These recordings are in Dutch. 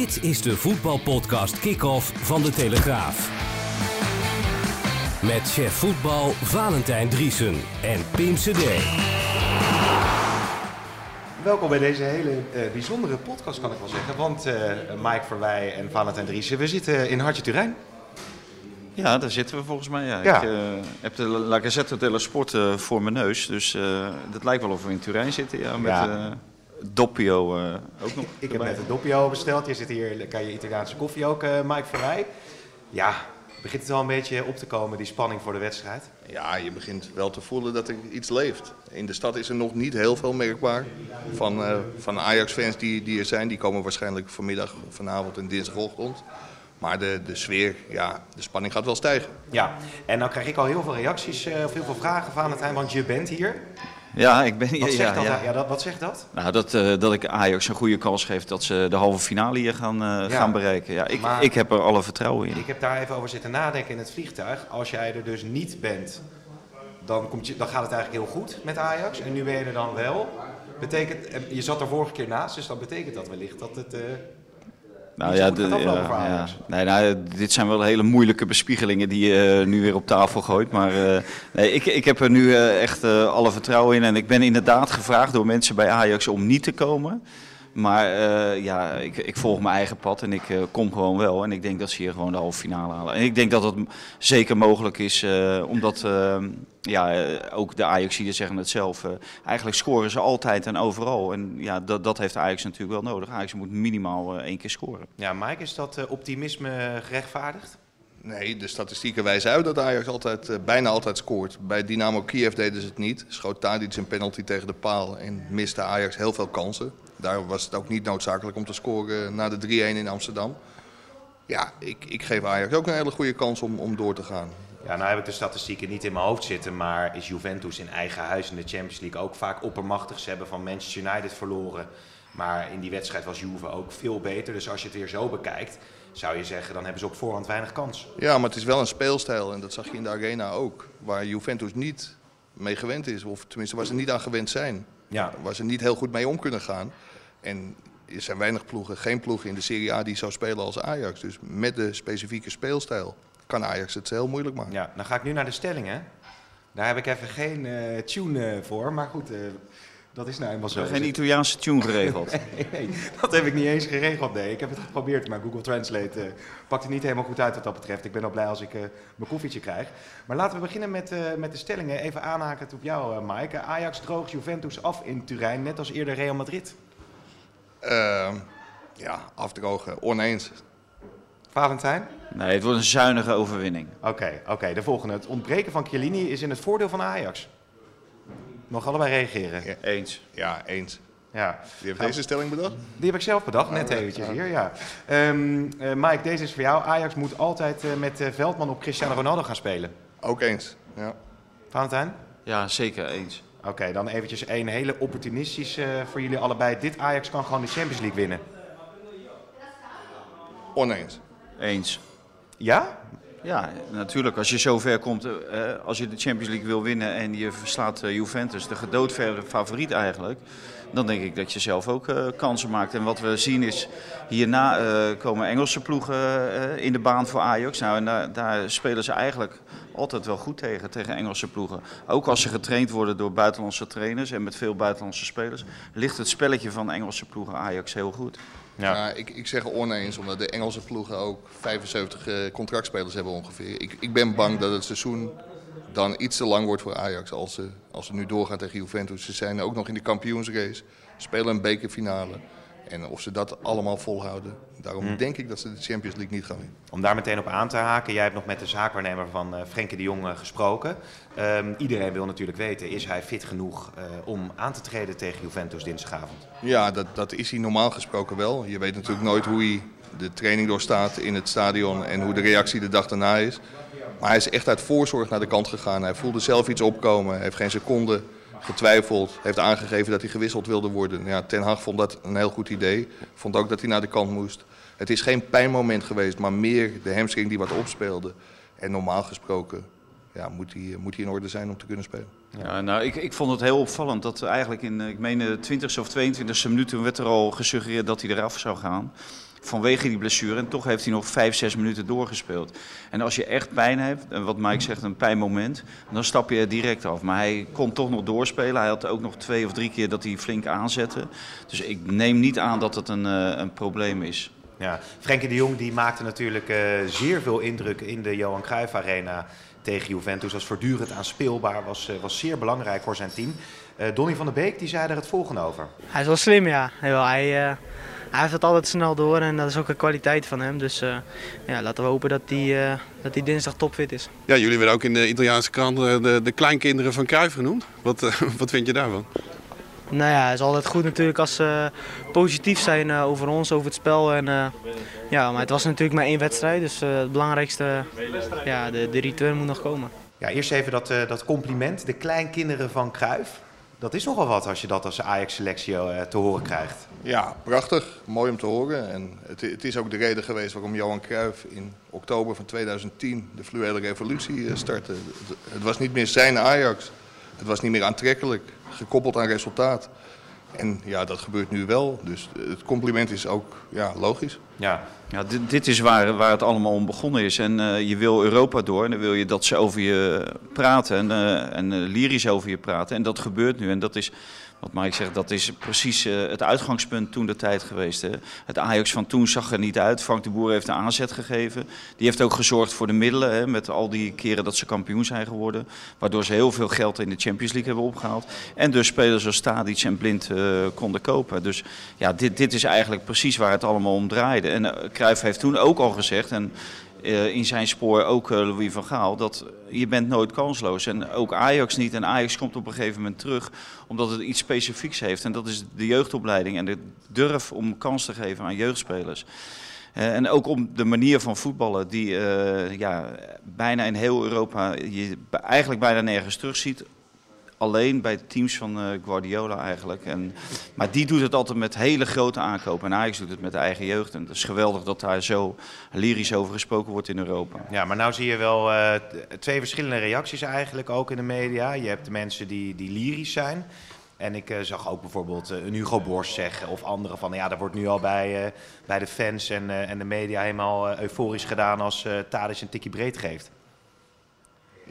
Dit is de voetbalpodcast Kick-Off van De Telegraaf. Met chef voetbal Valentijn Driesen en Pim CD. Welkom bij deze hele eh, bijzondere podcast, kan ik wel zeggen. Want eh Mike Verwij en Valentijn Driessen, we zitten in Hartje Turijn. Ja, daar zitten we volgens mij. Ja. Ja. Ik eh, heb de La Gazzetta dello Sport eh, voor mijn neus. Dus eh het lijkt wel of we in Turijn zitten. Ja, met Ja. Doppio eh, ook nog. Ik heb net een doppio besteld. Je zit hier, kan je Italiaanse koffie ook, eh Mike Verwij. Ja, begint het wel een beetje op te komen, die spanning voor de wedstrijd? Ja, je begint wel te voelen dat er iets leeft. In de stad is er nog niet heel veel merkbaar. Van, eh, van Ajax-fans die, die er zijn, die komen waarschijnlijk vanmiddag, vanavond en dinsdagochtend. Maar de, de sfeer, ja, de spanning gaat wel stijgen. Ja, en nou krijg ik al heel veel reacties, eh, of heel veel vragen, Valentijn, want je bent hier. Ja, ik ben hier. Wat ja, zegt dat? ja. Ja. dat, wat zegt dat? Nou, dat, eh, dat ik Ajax een goede kans geef dat ze de halve finale hier gaan, eh, gaan bereiken. Ja, ik, Maar- ik heb er alle vertrouwen in. Ik heb daar even over zitten nadenken in het vliegtuig. Als jij er dus niet bent, dan, komt je, dan gaat het eigenlijk heel goed met Ajax. En nu ben je er dan wel. Betekent, en je zat er vorige keer naast, dus dan betekent dat wellicht dat het... eh, Nou ja, de- ja. Nee, nou, dit zijn wel hele moeilijke bespiegelingen die je eh, nu weer op tafel gooit. Maar eh, nee, ik, ik heb er nu eh, echt alle vertrouwen in. En ik ben inderdaad gevraagd door mensen bij Ajax om niet te komen. Maar eh, ja, ik, ik volg mijn eigen pad en ik eh, kom gewoon wel. En ik denk dat ze hier gewoon de halve finale halen. En ik denk dat dat zeker mogelijk is, eh, omdat eh, ja, ook de Ajaxiden zeggen het zelf. eigenlijk scoren ze altijd en overal. En ja, dat, dat heeft Ajax natuurlijk wel nodig. Ajax moet minimaal eh, één keer scoren. Ja, Mike, is dat eh, optimisme gerechtvaardigd? Nee, de statistieken wijzen uit dat Ajax altijd, bijna altijd scoort. Bij Dynamo Kiev deden ze het niet. Schoot Tadic een penalty tegen de paal en miste Ajax heel veel kansen. Daar was het ook niet noodzakelijk om te scoren na de 3-1 in Amsterdam. Ja, ik, ik geef Ajax ook een hele goede kans om, om door te gaan. Ja, nou heb ik de statistieken niet in mijn hoofd zitten, maar is Juventus in eigen huis in de Champions League ook vaak oppermachtig. Ze hebben van Manchester United verloren, maar in die wedstrijd was Juve ook veel beter. Dus als je het weer zo bekijkt, zou je zeggen, dan hebben ze op voorhand weinig kans. Ja, maar het is wel een speelstijl en dat zag je in de arena ook. Waar Juventus niet mee gewend is, of tenminste waar ze niet aan gewend zijn. Ja, Waar ze niet heel goed mee om kunnen gaan. En er zijn weinig ploegen, geen ploegen in de Serie A die zo spelen als Ajax. Dus met de specifieke speelstijl kan Ajax het heel moeilijk maken. ja, dan ga ik nu naar de stellingen. Daar heb ik even geen eh, tune eh, voor, maar goed, eh, dat is nou eenmaal zo. Geen Italiaanse tune geregeld. Nee, dat heb ik niet eens geregeld. Nee, ik heb het geprobeerd, maar Google Translate pakt het niet helemaal goed uit wat dat betreft. Ik ben al blij als ik eh, mijn koffietje krijg. Maar laten we beginnen met, eh, met de stellingen. Even aanhakend op jou, eh, Mike. Ajax droogt Juventus af in Turijn, net als eerder Real Madrid. Ehm, ja, afdrogen, oneens. Valentijn? Nee, het wordt een zuinige overwinning. Oké, oké. de volgende. Het ontbreken van Chiellini is in het voordeel van Ajax. Nog allebei reageren. Ja. Eens. Ja, eens. Ja. Wie heeft deze stelling bedacht? Die heb ik zelf bedacht, net eventjes hier, ja. Ehm, eh, Mike, deze is voor jou. Ajax moet altijd eh, met eh, Veldman op Cristiano Ronaldo gaan spelen. Ook eens. Ja. Valentijn? Ja, zeker eens. Oké, dan eventjes één hele opportunistische eh, voor jullie allebei. Dit Ajax kan gewoon de Champions League winnen. Oneens. Eens. Ja? Ja, natuurlijk. Als je zover komt, eh, als je de Champions League wil winnen en je verslaat eh, Juventus, de gedoodverde favoriet eigenlijk, dan denk ik dat je zelf ook eh, kansen maakt. En wat we zien is, hierna eh, komen Engelse ploegen in de baan voor Ajax. Nou, en daar, daar spelen ze eigenlijk altijd wel goed tegen, tegen Engelse ploegen. Ook als ze getraind worden door buitenlandse trainers en met veel buitenlandse spelers, ligt het spelletje van Engelse ploegen Ajax heel goed. Ja. ik, ik zeg oneens, omdat de Engelse ploegen ook 75 eh, contractspelers hebben ongeveer. Ik, ik ben bang dat het seizoen dan iets te lang wordt voor Ajax als ze, als ze nu doorgaan tegen Juventus. Ze zijn ook nog in de kampioensrace, spelen een bekerfinale. En of ze dat allemaal volhouden. Daarom Hm. denk ik dat ze de Champions League niet gaan winnen. Om daar meteen op aan te haken, jij hebt nog met de zaakwaarnemer van eh Frenkie de Jong eh, gesproken. Ehm, iedereen wil natuurlijk weten, is hij fit genoeg eh, om aan te treden tegen Juventus dinsdagavond? Ja, dat, dat is hij normaal gesproken wel. Je weet natuurlijk nooit hoe hij de training doorstaat in het stadion en hoe de reactie de dag daarna is. Maar hij is echt uit voorzorg naar de kant gegaan. Hij voelde zelf iets opkomen, hij heeft geen seconde getwijfeld. Heeft aangegeven dat hij gewisseld wilde worden. Ja, Ten Hag vond dat een heel goed idee. Vond ook dat hij naar de kant moest. Het is geen pijnmoment geweest, maar meer de hamstring die wat opspeelde. En normaal gesproken ja, moet, hij, moet in orde zijn om te kunnen spelen. Ja, nou, ik, ik vond het heel opvallend dat eigenlijk in, eh, ik meen de 20ste of 22e minuut werd er al gesuggereerd dat hij eraf zou gaan. Vanwege die blessure. En toch heeft hij nog 5, 6 minuten doorgespeeld. En als je echt pijn hebt, en wat Mike zegt, een pijnmoment, dan stap je er direct af. Maar hij kon toch nog doorspelen. Hij had ook nog twee of drie keer dat hij flink aanzette. Dus ik neem niet aan dat het een, eh, een probleem is. Ja, Frenkie de Jong die maakte natuurlijk eh, zeer veel indruk in de Johan Cruijff Arena tegen Juventus. Was voortdurend aanspeelbaar, was, eh, was zeer belangrijk voor zijn team. Eh Donny van der Beek die zei er het volgende over. Hij is wel slim, ja. Jawel, Hij, eh, hij heeft het altijd snel door en dat is ook een kwaliteit van hem. Dus eh, ja, laten we hopen dat hij, eh, dat hij dinsdag topfit is. Ja, jullie werden ook in de Italiaanse krant eh, de, de kleinkinderen van Cruijff genoemd. Wat, eh, wat vind je daarvan? Nou ja, het is altijd goed natuurlijk als ze positief zijn eh, over ons, over het spel. En, eh, ja, maar het was natuurlijk maar één wedstrijd, dus eh, het belangrijkste, ja, de, de return moet nog komen. Ja, eerst even dat, eh, dat compliment, de kleinkinderen van Cruijff. Dat is nogal wat als je dat als Ajax-selectie eh, te horen krijgt. Ja, prachtig. Mooi om te horen. En het, het is ook de reden geweest waarom Johan Cruijff in oktober van 2010 de fluwele revolutie eh, startte. Het, het was niet meer zijn Ajax. Het was niet meer aantrekkelijk, gekoppeld aan resultaat. En ja, dat gebeurt nu wel. Dus het compliment is ook ja, logisch. Ja, Ja, dit, dit is waar, waar het allemaal om begonnen is. En eh, je wil Europa door en dan wil je dat ze over je praten en, eh, en eh, lyrisch over je praten. En dat gebeurt nu. En dat is, wat Mike zegt, dat is precies eh, het uitgangspunt toen de tijd geweest. Hè. Het Ajax van toen zag er niet uit. Frank de Boer heeft de aanzet gegeven. Die heeft ook gezorgd voor de middelen, hè, met al die keren dat ze kampioen zijn geworden. Waardoor ze heel veel geld in de Champions League hebben opgehaald. En dus spelers als Tadic en Blind eh, konden kopen. Dus ja, dit, dit is eigenlijk precies waar het allemaal om draaide. En uh, Cruijff heeft toen ook al gezegd, en in zijn spoor ook uh, Louis van Gaal, dat je bent nooit kansloos. En ook Ajax niet. En Ajax komt op een gegeven moment terug, omdat het iets specifieks heeft. En dat is de jeugdopleiding en de durf om kans te geven aan jeugdspelers. Uh, en ook om de manier van voetballen, die ja, bijna in heel Europa je eigenlijk bijna nergens terugziet. Alleen bij de teams van uh, Guardiola eigenlijk. En, maar die doet het altijd met hele grote aankopen. En Ajax doet het met de eigen jeugd. En het is geweldig dat daar zo lyrisch over gesproken wordt in Europa. Ja, maar nou zie je wel uh, twee verschillende reacties eigenlijk ook in de media. Je hebt de mensen die, die lyrisch zijn. En ik uh, zag ook bijvoorbeeld een Hugo Borst zeggen of anderen van... ja, daar wordt nu al bij, bij de fans en, en de media helemaal euforisch gedaan... als uh, een tikkie breed geeft.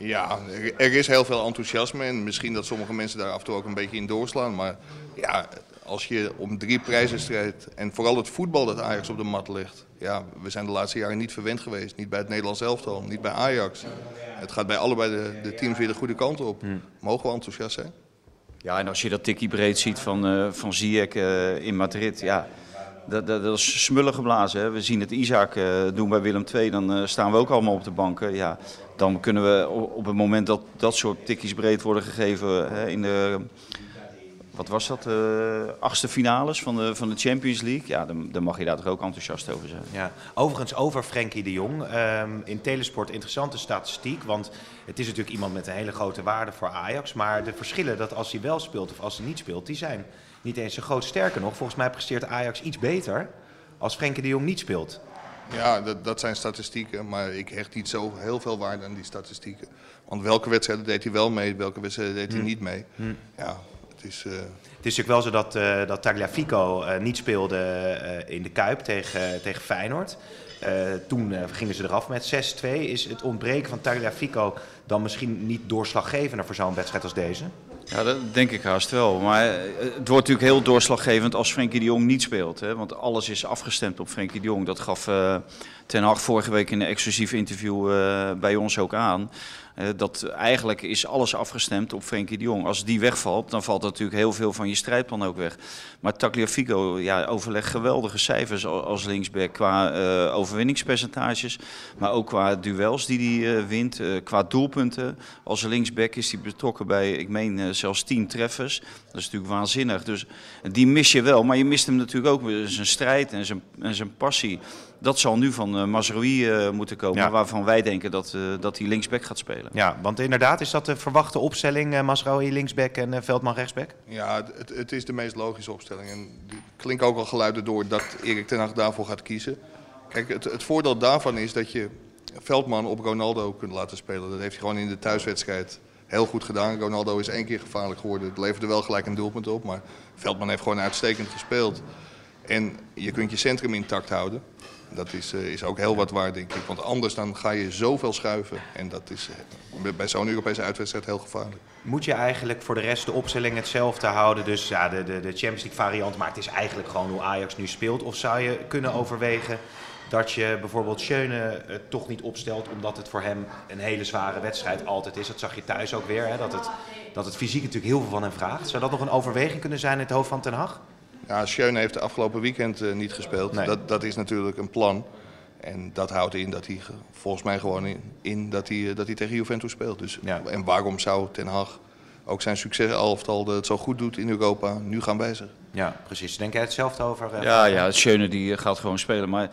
Ja, er is heel veel enthousiasme en misschien dat sommige mensen daar af en toe ook een beetje in doorslaan. Maar ja, als je om drie prijzen strijdt en vooral het voetbal dat Ajax op de mat ligt. Ja, we zijn de laatste jaren niet verwend geweest. Niet bij het Nederlands elftal, niet bij Ajax. Het gaat bij allebei de, de teams weer de goede kant op. Hmm. Mogen we enthousiast zijn? Ja, en als je dat tikkie breed ziet van, uh, van Ziyech uh, in Madrid, ja, dat, dat, dat is smullen geblazen. Hè. We zien het Isaac uh, doen bij Willem II, dan uh, staan we ook allemaal op de banken. Ja, dan kunnen we op het moment dat dat soort tikkies breed worden gegeven hè, in de, wat was dat, uh, achtste finales van de, van de Champions League. Ja, dan, dan mag je daar toch ook enthousiast over zijn. Ja. Overigens over Frenkie de Jong. Um, in Telesport interessante statistiek, want het is natuurlijk iemand met een hele grote waarde voor Ajax. Maar de verschillen dat als hij wel speelt of als hij niet speelt, die zijn niet eens zo groot. Sterker nog, volgens mij presteert Ajax iets beter als Frenkie de Jong niet speelt. Ja, dat, dat, zijn statistieken, maar ik hecht niet zo heel veel waarde aan die statistieken. Want welke wedstrijden deed hij wel mee, welke wedstrijden deed hij hmm. niet mee. Hmm. Ja, het is... Uh... Het is natuurlijk wel zo dat, uh, dat Tagliafico uh, niet speelde in de Kuip tegen, tegen Feyenoord. toen gingen ze eraf met 6-2. Is het ontbreken van Tagliafico dan misschien niet doorslaggevender voor zo'n wedstrijd als deze? Ja, dat denk ik haast wel. Maar het wordt natuurlijk heel doorslaggevend als Frenkie de Jong niet speelt. Hè? Want alles is afgestemd op Frenkie de Jong. Dat gaf uh, Ten Hag vorige week in een exclusief interview uh, bij ons ook aan. Eh, dat eigenlijk is alles afgestemd op Frenkie de Jong. Als die wegvalt, dan valt natuurlijk heel veel van je strijdplan ook weg. Maar Tagliafico ja, overlegt geweldige cijfers al- als linksback qua eh, overwinningspercentages. Maar ook qua duels die hij eh, wint. qua doelpunten. Als linksback is hij betrokken bij, ik meen, zelfs 10 treffers. Dat is natuurlijk waanzinnig. Dus die mis je wel. Maar je mist hem natuurlijk ook zijn strijd en zijn, en zijn passie. Dat zal nu van uh, Mazraoui moeten komen. Ja. Waarvan wij denken dat, eh, dat hij linksback gaat spelen. Ja, want inderdaad, is dat de verwachte opstelling? eh Masraoui linksback en Veldman rechtsback? Ja, het, het is de meest logische opstelling. En die klinken ook al geluiden door dat Erik ten Hag daarvoor gaat kiezen. Kijk, het, het voordeel daarvan is dat je Veldman op Ronaldo kunt laten spelen. Dat heeft hij gewoon in de thuiswedstrijd heel goed gedaan. Ronaldo is één keer gevaarlijk geworden. Het leverde wel gelijk een doelpunt op. Maar Veldman heeft gewoon uitstekend gespeeld. En je kunt je centrum intact houden. Dat is, eh, is ook heel wat waard, denk ik. Want anders dan ga je zoveel schuiven. En dat is eh, bij zo'n Europese uitwedstrijd heel gevaarlijk. Moet je eigenlijk voor de rest de opstelling hetzelfde houden? Dus ja, de, de, de Champions League variant, maar het is eigenlijk gewoon hoe Ajax nu speelt. Of zou je kunnen overwegen dat je bijvoorbeeld Schöne eh, toch niet opstelt, omdat het voor hem een hele zware wedstrijd altijd is. Dat zag je thuis ook weer, hè? Dat, het, dat het fysiek natuurlijk heel veel van hem vraagt. Zou dat nog een overweging kunnen zijn in het hoofd van Ten Hag? Ja, Schöne heeft de afgelopen weekend eh, niet gespeeld. Nee. Dat, dat is natuurlijk een plan. En dat houdt in dat hij ge- volgens mij gewoon in, in dat, hij, eh, dat hij tegen Juventus speelt. Dus, Ja. En waarom zou Ten Hag ook zijn succeselftal dat het zo goed doet in Europa nu gaan wijzigen? Ja, precies. Denk jij hetzelfde over? eh, Ja, ja Schöne die gaat gewoon spelen. Maar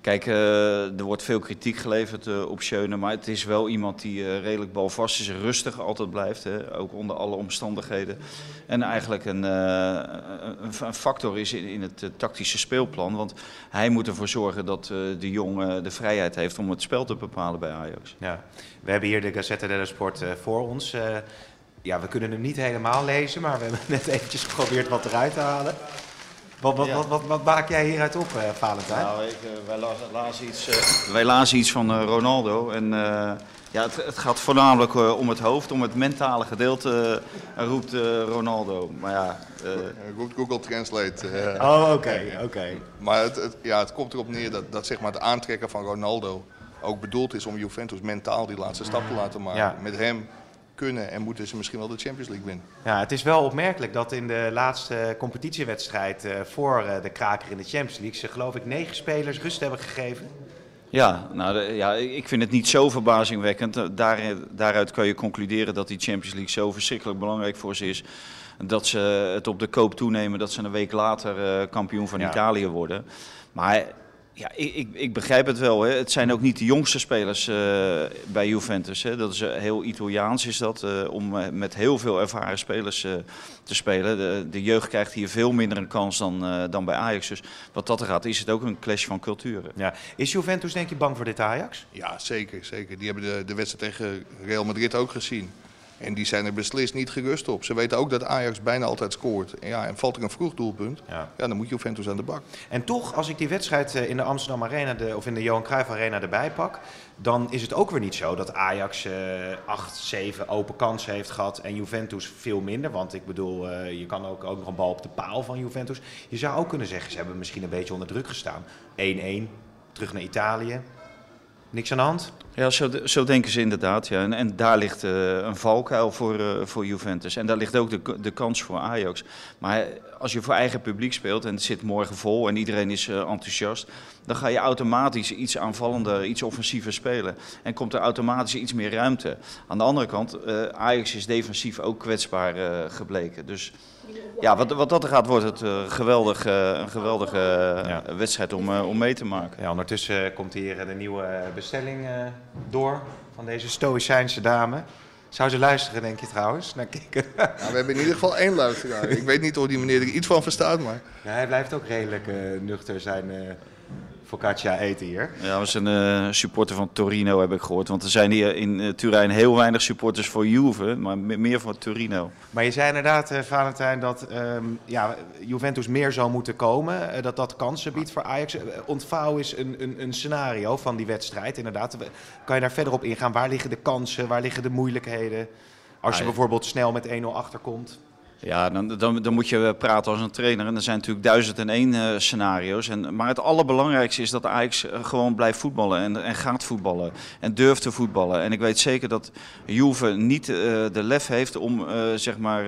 kijk, eh, er wordt veel kritiek geleverd eh, op Schöne. Maar het is wel iemand die eh, redelijk balvast is, rustig altijd blijft. Hè, ook onder alle omstandigheden. En eigenlijk een, een, factor is in, het tactische speelplan. Want hij moet ervoor zorgen dat de jongen de vrijheid heeft om het spel te bepalen bij Ajax. Ja, we hebben hier de Gazzetta dello Sport voor ons. Ja, we kunnen hem niet helemaal lezen, maar we hebben net eventjes geprobeerd wat eruit te halen. Wat, wat, Ja. wat, wat, wat maak jij hieruit op, eh Valentijn? Nou, ik, eh, wij, lazen, lazen iets, eh, wij lazen iets van Ronaldo. En eh, ja, het, het gaat voornamelijk eh, om het hoofd, om het mentale gedeelte, roept eh, Ronaldo. Maar ja, eh, Eh, Google- Google Translate. Oh, oké, oké. Maar het, het- ja, het komt erop neer dat, dat zeg maar, het aantrekken van Ronaldo ook bedoeld is om Juventus mentaal die laatste stap te laten maken. Ja. Met hem kunnen en moeten ze misschien wel de Champions League winnen. Ja, het is wel opmerkelijk dat in de laatste competitiewedstrijd eh, voor eh, de kraker in de Champions League ze geloof ik negen spelers rust hebben gegeven. ja, nou, de- ja, ik vind het niet zo verbazingwekkend. Eh, Daar, daaruit kan je concluderen dat die Champions League zo verschrikkelijk belangrijk voor ze is. Dat ze het op de koop toenemen, dat ze een week later eh, kampioen van Ja. Italië worden. Maar ja, ik, ik, ik begrijp het wel. Hè. Het zijn ook niet de jongste spelers eh, bij Juventus. Hè. Dat is eh, heel Italiaans is dat, eh, om met heel veel ervaren spelers eh, te spelen. De, de jeugd krijgt hier veel minder een kans dan, eh, dan bij Ajax. Dus wat dat er gaat, is het ook een clash van culturen. Ja. Is Juventus denk je bang voor dit Ajax? Ja, zeker. zeker. Die hebben de, de wedstrijd tegen Real Madrid ook gezien. En die zijn er beslist niet gerust op. Ze weten ook dat Ajax bijna altijd scoort. En, ja, en valt er een vroeg doelpunt, Ja. ja, dan moet Juventus aan de bak. En toch, als ik die wedstrijd eh, in de Amsterdam Arena de, of in de Johan Cruijff Arena erbij pak, dan is het ook weer niet zo dat Ajax eh 8, 7 open kansen heeft gehad en Juventus veel minder. Want ik bedoel, eh, je kan ook, ook nog een bal op de paal van Juventus. Je zou ook kunnen zeggen, ze hebben misschien een beetje onder druk gestaan. 1-1, terug naar Italië. Niks aan de hand? Ja, zo, zo denken ze inderdaad. Ja. En, en daar ligt eh, een valkuil voor, eh, voor Juventus. En daar ligt ook de, de kans voor Ajax. Maar als je voor eigen publiek speelt en het zit morgen vol en iedereen is eh, enthousiast, dan ga je automatisch iets aanvallender, iets offensiever spelen. En komt er automatisch iets meer ruimte. Aan de andere kant, Ajax is defensief ook kwetsbaar gebleken. Dus ja, wat, wat dat er gaat, wordt het eh, geweldig, eh, een geweldige eh, Ja. wedstrijd om, eh, om mee te maken. Ja, ondertussen komt hier de nieuwe bestelling eh, door van deze Stoïcijnse dame. Zou ze luisteren, denk je trouwens? naar kijken? Ja, we hebben in ieder geval één luisteraar. Ik weet niet of die meneer er iets van verstaat, maar... Ja, hij blijft ook redelijk eh, nuchter zijn eh focaccia eten hier. Ja, we zijn een supporter van Torino, heb ik gehoord. Want er zijn hier in eh, Turijn heel weinig supporters voor Juve, maar me- meer voor Torino. Maar je zei inderdaad, eh, Valentijn, dat ehm, ja, Juventus meer zou moeten komen. eh, dat dat kansen biedt voor Ajax. Eh, Ontvouw is een, een, een scenario van die wedstrijd, inderdaad. Kan je daar verder op ingaan? Waar liggen de kansen? Waar liggen de moeilijkheden? Als je bijvoorbeeld snel met 1-0 achterkomt. Ja, dan, dan, dan moet je praten als een trainer. En er zijn natuurlijk duizend en één uh, scenario's. En, maar het allerbelangrijkste is dat Ajax uh, gewoon blijft voetballen. En, en gaat voetballen. En durft te voetballen. En ik weet zeker dat Juve niet uh, de lef heeft om zeg maar,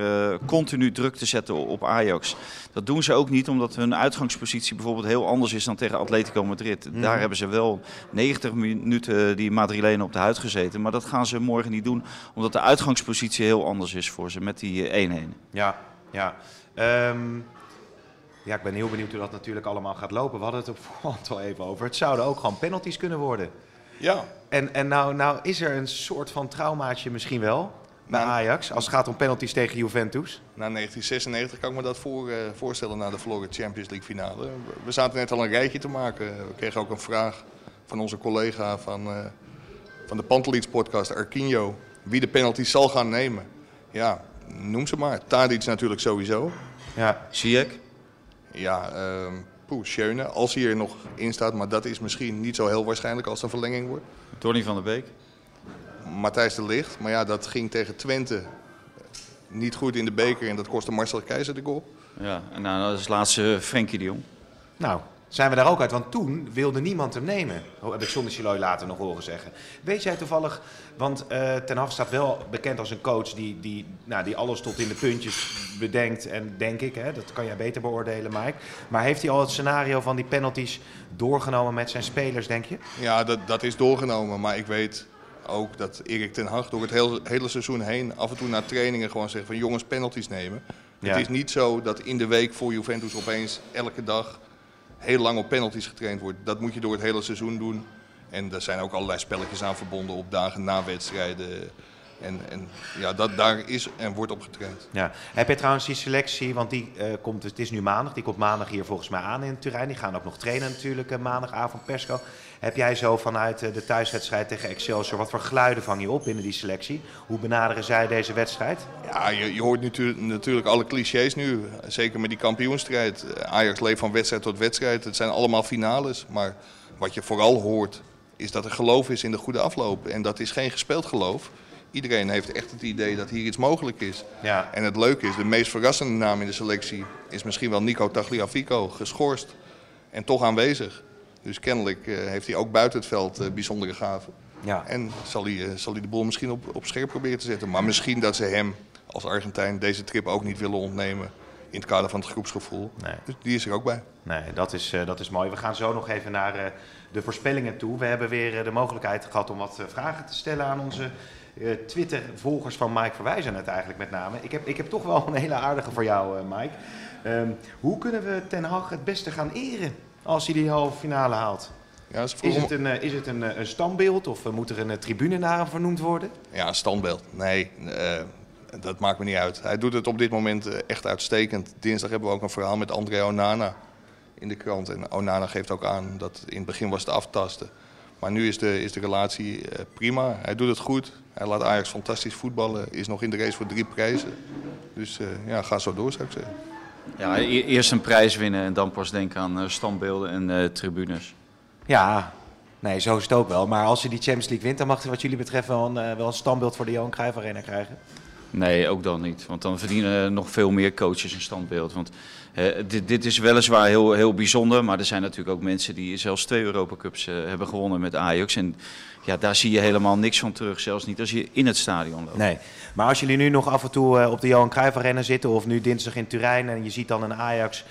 continu druk te zetten op Ajax. Dat doen ze ook niet omdat hun uitgangspositie bijvoorbeeld heel anders is dan tegen Atletico Madrid. Mm. Daar hebben ze wel 90 minuten die Madrilenen op de huid gezeten. Maar dat gaan ze morgen niet doen omdat de uitgangspositie heel anders is voor ze met die 1-1. Ja, ja. Um, ja, ik ben heel benieuwd hoe dat natuurlijk allemaal gaat lopen. We hadden het op voorhand al even over. Het zouden ook gewoon penalties kunnen worden. Ja. En, en nou, nou is er een soort van traumaatje misschien wel bij Ajax als het gaat om penalties tegen Juventus? Na 1996 kan ik me dat voor, uh, voorstellen na de verloren Champions League finale. We zaten net al een rijtje te maken. We kregen ook een vraag van onze collega van, uh, van de Pantelits podcast, Arquinho. Wie de penalties zal gaan nemen. Ja, noem ze maar. Tadic natuurlijk sowieso. Ja. Ziyech? Ja, uh, poeh, Schöne, als hij er nog in staat. Maar dat is misschien niet zo heel waarschijnlijk als het een verlenging wordt. Tony van der Beek? Matthijs de Ligt. Maar ja, dat ging tegen Twente niet goed in de beker. En dat kostte Marcel Keizer de goal. Ja, en nou, dat is laatste Frenkie de Jong. Nou, zijn we daar ook uit. Want toen wilde niemand hem nemen. Oh, heb ik zonder Chiloy later nog horen zeggen. Weet jij toevallig, want uh, Ten Hag staat wel bekend als een coach die, die, nou, die alles tot in de puntjes bedenkt. En denk ik, hè, dat kan jij beter beoordelen Mike. Maar heeft hij al het scenario van die penalties doorgenomen met zijn spelers, denk je? Ja, dat, dat is doorgenomen. Maar ik weet ook dat Erik Ten Hag door het hele, hele seizoen heen af en toe na trainingen gewoon zegt van jongens penalties nemen. Het is niet zo dat in de week voor Juventus opeens elke dag heel lang op penalties getraind wordt. Dat moet je door het hele seizoen doen. En er zijn ook allerlei spelletjes aan verbonden op dagen na wedstrijden. En, en ja, dat, daar is en wordt op getraind. Ja. Heb je trouwens die selectie, want die uh, komt, het is nu maandag, die komt maandag hier volgens mij aan in Turijn. Die gaan ook nog trainen natuurlijk uh, maandagavond persco. Heb jij zo vanuit uh, de thuiswedstrijd tegen Excelsior, wat voor geluiden vang je op binnen die selectie? Hoe benaderen zij deze wedstrijd? Ja, je, je hoort natuurlijk, natuurlijk alle clichés nu, zeker met die kampioenstrijd. Ajax leeft van wedstrijd tot wedstrijd, het zijn allemaal finales. Maar wat je vooral hoort, is dat er geloof is in de goede afloop. En dat is geen gespeeld geloof. Iedereen heeft echt het idee dat hier iets mogelijk is. Ja. En het leuke is, de meest verrassende naam in de selectie is misschien wel Nico Tagliafico, geschorst en toch aanwezig. Dus kennelijk uh, heeft hij ook buiten het veld uh, bijzondere gaven. Ja. En zal hij, uh, zal hij de boel misschien op, op scherp proberen te zetten. Maar misschien dat ze hem als Argentijn deze trip ook niet willen ontnemen in het kader van het groepsgevoel. Nee. Dus die is er ook bij. Nee, dat is, dat is mooi. We gaan zo nog even naar de voorspellingen toe. We hebben weer de mogelijkheid gehad om wat vragen te stellen aan onze Twitter-volgers van Mike verwijzen het eigenlijk met name. Ik heb, ik heb toch wel een hele aardige voor jou, Mike. Um, hoe kunnen we Ten Hag het beste gaan eren als hij die halve finale haalt? Ja, is, is, het een, is het een, een standbeeld of moet er een tribune naar hem vernoemd worden? Ja, een standbeeld. Nee, dat maakt me niet uit. Hij doet het op dit moment echt uitstekend. Dinsdag hebben we ook een verhaal met André Onana in de krant. En Onana geeft ook aan dat in het begin was het aftasten. Maar nu is de, is de relatie prima. Hij doet het goed. Hij laat Ajax fantastisch voetballen. Is nog in de race voor drie prijzen. Dus uh, ja, ga zo door zou ik zeggen. Ja, e eerst een prijs winnen en dan pas denken aan uh, standbeelden en tribunes. Ja, nee, zo is het ook wel. Maar als je die Champions League wint, dan mag hij wat jullie betreft wel een, wel een standbeeld voor de Johan Cruijff Arena krijgen. Nee, ook dan niet. Want dan verdienen nog veel meer coaches een standbeeld. Want dit, dit, is weliswaar heel, heel bijzonder. Maar er zijn natuurlijk ook mensen die zelfs twee Europa Cups uh, hebben gewonnen met Ajax. En ja, daar zie je helemaal niks van terug. Zelfs niet als je in het stadion loopt. Nee, maar als jullie nu nog af en toe uh, op de Johan Cruijff Arena zitten... of nu dinsdag in Turijn en je ziet dan een Ajax...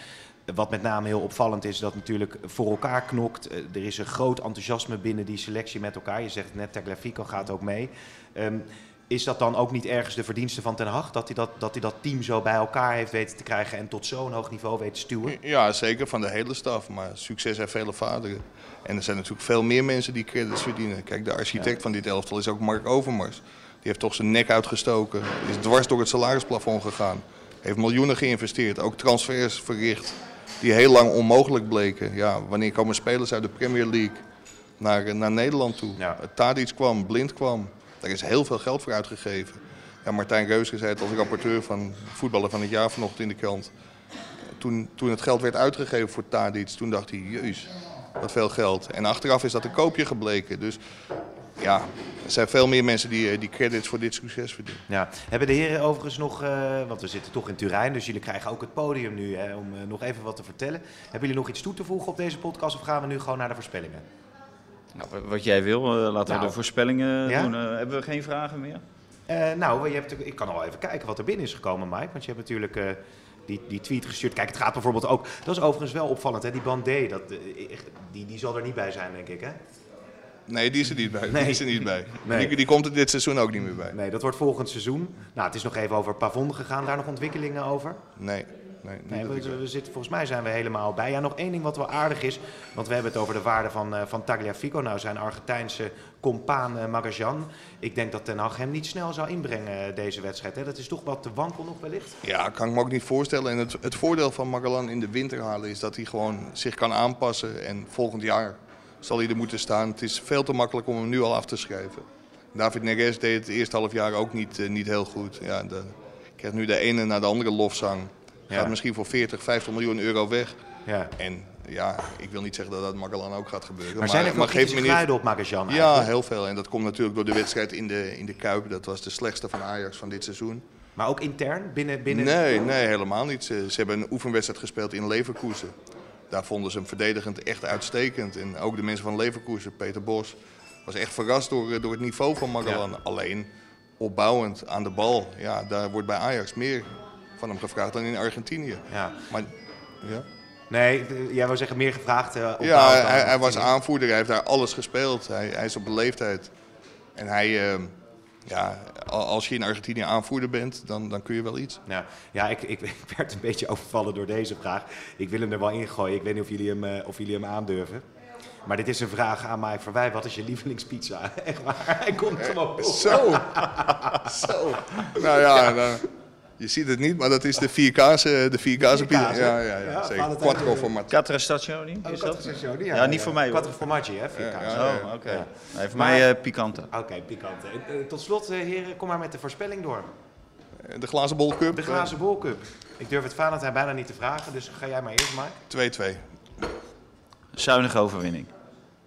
Wat met name heel opvallend is, dat natuurlijk voor elkaar knokt. er is een groot enthousiasme binnen die selectie met elkaar. Je zegt net, Tagliafico gaat ook mee. Um, is dat dan ook niet ergens de verdienste van Ten Hag? Dat hij dat, dat hij dat team zo bij elkaar heeft weten te krijgen en tot zo'n hoog niveau weet te stuwen? Ja, zeker van de hele staf. Maar succes heeft vele vaderen. En er zijn natuurlijk veel meer mensen die credits verdienen. Kijk, de architect ja. van dit elftal is ook Mark Overmars. Die heeft toch zijn nek uitgestoken. Is dwars door het salarisplafond gegaan. Heeft miljoenen geïnvesteerd. Ook transfers verricht. Die heel lang onmogelijk bleken. Ja, wanneer komen spelers uit de Premier League naar, naar Nederland toe? Ja. Tadic kwam, Blind kwam. Daar is heel veel geld voor uitgegeven. Ja, Martijn Reuske zei het als rapporteur van voetballer van het jaar vanochtend in de krant. Toen, toen het geld werd uitgegeven voor Tadic, toen dacht hij, jeus, wat veel geld. En achteraf is dat een koopje gebleken. Dus ja, er zijn veel meer mensen die, eh, die credits voor dit succes verdienen. Ja. Hebben de heren overigens nog, eh, want we zitten toch in Turijn, dus jullie krijgen ook het podium nu hè, om eh, nog even wat te vertellen. Hebben jullie nog iets toe te voegen op deze podcast of gaan we nu gewoon naar de voorspellingen? Nou, wat jij wil, eh, laten Nou. we de voorspellingen Ja? doen. Eh, hebben we geen vragen meer? Eh, nou, je hebt, ik kan al even kijken wat er binnen is gekomen, Mike. Want je hebt natuurlijk eh, die, die tweet gestuurd. Kijk, het gaat bijvoorbeeld ook... Dat is overigens wel opvallend, hè? Die Bandé, dat, die, die zal er niet bij zijn, denk ik, hè? Nee, die is er niet bij. Nee. Die is er niet bij. Nee. Die, die komt er dit seizoen ook niet meer bij. Nee, dat wordt volgend seizoen. Nou, het is nog even over Pavon gegaan. Daar nog ontwikkelingen over? Nee, nee, ik we, zitten, volgens mij zijn we helemaal bij. Ja, nog één ding wat wel aardig is. Want we hebben het over de waarde van, eh van Tagliafico. Nou, zijn Argentijnse compaan eh, Magajan. Ik denk dat Ten Hag hem niet snel zou inbrengen, eh, deze wedstrijd. Hè? Dat is toch wat te wankel nog wellicht? Ja, kan ik me ook niet voorstellen. En het, het voordeel van Magalan in de winter halen is dat hij gewoon zich kan aanpassen. En volgend jaar zal hij er moeten staan. Het is veel te makkelijk om hem nu al af te schrijven. David Neres deed het eerste half jaar ook niet, eh, niet heel goed. Ja, de, krijgt nu de ene na de andere lofzang. Gaat Ja. misschien voor 40, 50 miljoen euro weg. Ja. En ja, ik wil niet zeggen dat dat Magalan ook gaat gebeuren. Maar, zijn er veel geef niet- geluiden op Ja, heel veel. En dat komt natuurlijk door de wedstrijd in de, in de Kuip. Dat was de slechtste van Ajax van dit seizoen. Maar ook intern, binnen... binnen... Nee, nee, helemaal niet. Ze, ze hebben een oefenwedstrijd gespeeld in Leverkusen. Daar vonden ze hem verdedigend echt uitstekend. En ook de mensen van Leverkusen, Peter Bos, was echt verrast door, eh, door het niveau van Magalan. Alleen opbouwend aan de bal, ja, daar wordt bij Ajax meer van hem gevraagd dan in Argentinië. Ja. Maar ja, Nee, eh, jij wou zeggen meer gevraagd eh, op ja hij, hij was aanvoerder, hij heeft daar alles gespeeld. Hij, hij is op een leeftijd. En hij, eh, ja, al- als je in Argentinië aanvoerder bent, dan, dan kun je wel iets. Ja, ja ik, ik, ik werd een beetje overvallen door deze vraag. Ik wil hem er wel ingooien. Ik weet niet of jullie hem, eh, of jullie hem aandurven. Maar dit is een vraag aan Mike Verwij. Wat is je lievelingspizza? Echt waar, hij komt gewoon op. Zo. Zo. Nou ja, nou, je ziet het niet, maar dat is de 4K's, eh, de 4K's pizza. hè? Ja, ja, Ja, ja, zeker. Quattro format. Catra Stazioni, Oh, is Quattro dat? Stagioni, Ja, niet voor mij, hoor. Quattro formaggi, hè? Vier Ja, kaas. ja. Oh, oké. Ja. Nee, voor Maar- mij eh, pikante. Oké, pikant. Eh, eh, tot slot, eh, heren, kom maar met de voorspelling door. De glazen bol cup. De glazen bolcup. Ik durf het Valentijn bijna niet te vragen, dus ga jij maar eerst, Mike. 2-2. Zuinige overwinning.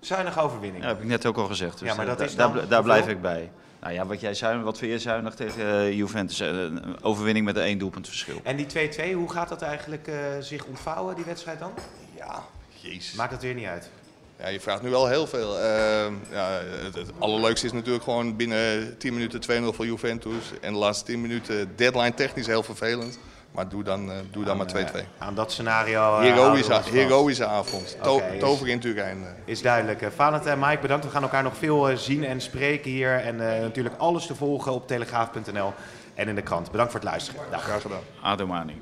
Zuinige overwinning. Ja, heb ik net ook al gezegd. Dus Ja, maar dat da- is daar, dan bl- daar blijf ik bij. Nou ja, wat, jij zuinig, wat vind je zuinig tegen eh, Juventus? Eh, Een overwinning met een één doelpunt verschil. En die 2-2, hoe gaat dat eigenlijk eh, zich ontvouwen, die wedstrijd dan? Ja, jezus. Maakt het weer niet uit. Ja, je vraagt nu wel heel veel. Ehm, ja, het, het allerleukste is natuurlijk gewoon binnen 10 minuten 2-0 voor Juventus. En de laatste 10 minuten deadline technisch heel vervelend. Maar doe dan, eh, doe dan maar 2-2. Aan dat scenario. eh, Heroïsche, heroïsche avond. To is- Tover in Turijn. eh. Is duidelijk. Eh, Valentijn, Mike, bedankt. We gaan elkaar nog veel eh, zien en spreken hier. En eh, natuurlijk alles te volgen op telegraaf.nl en in de krant. Bedankt voor het luisteren. Dag. Graag gedaan. Adomani.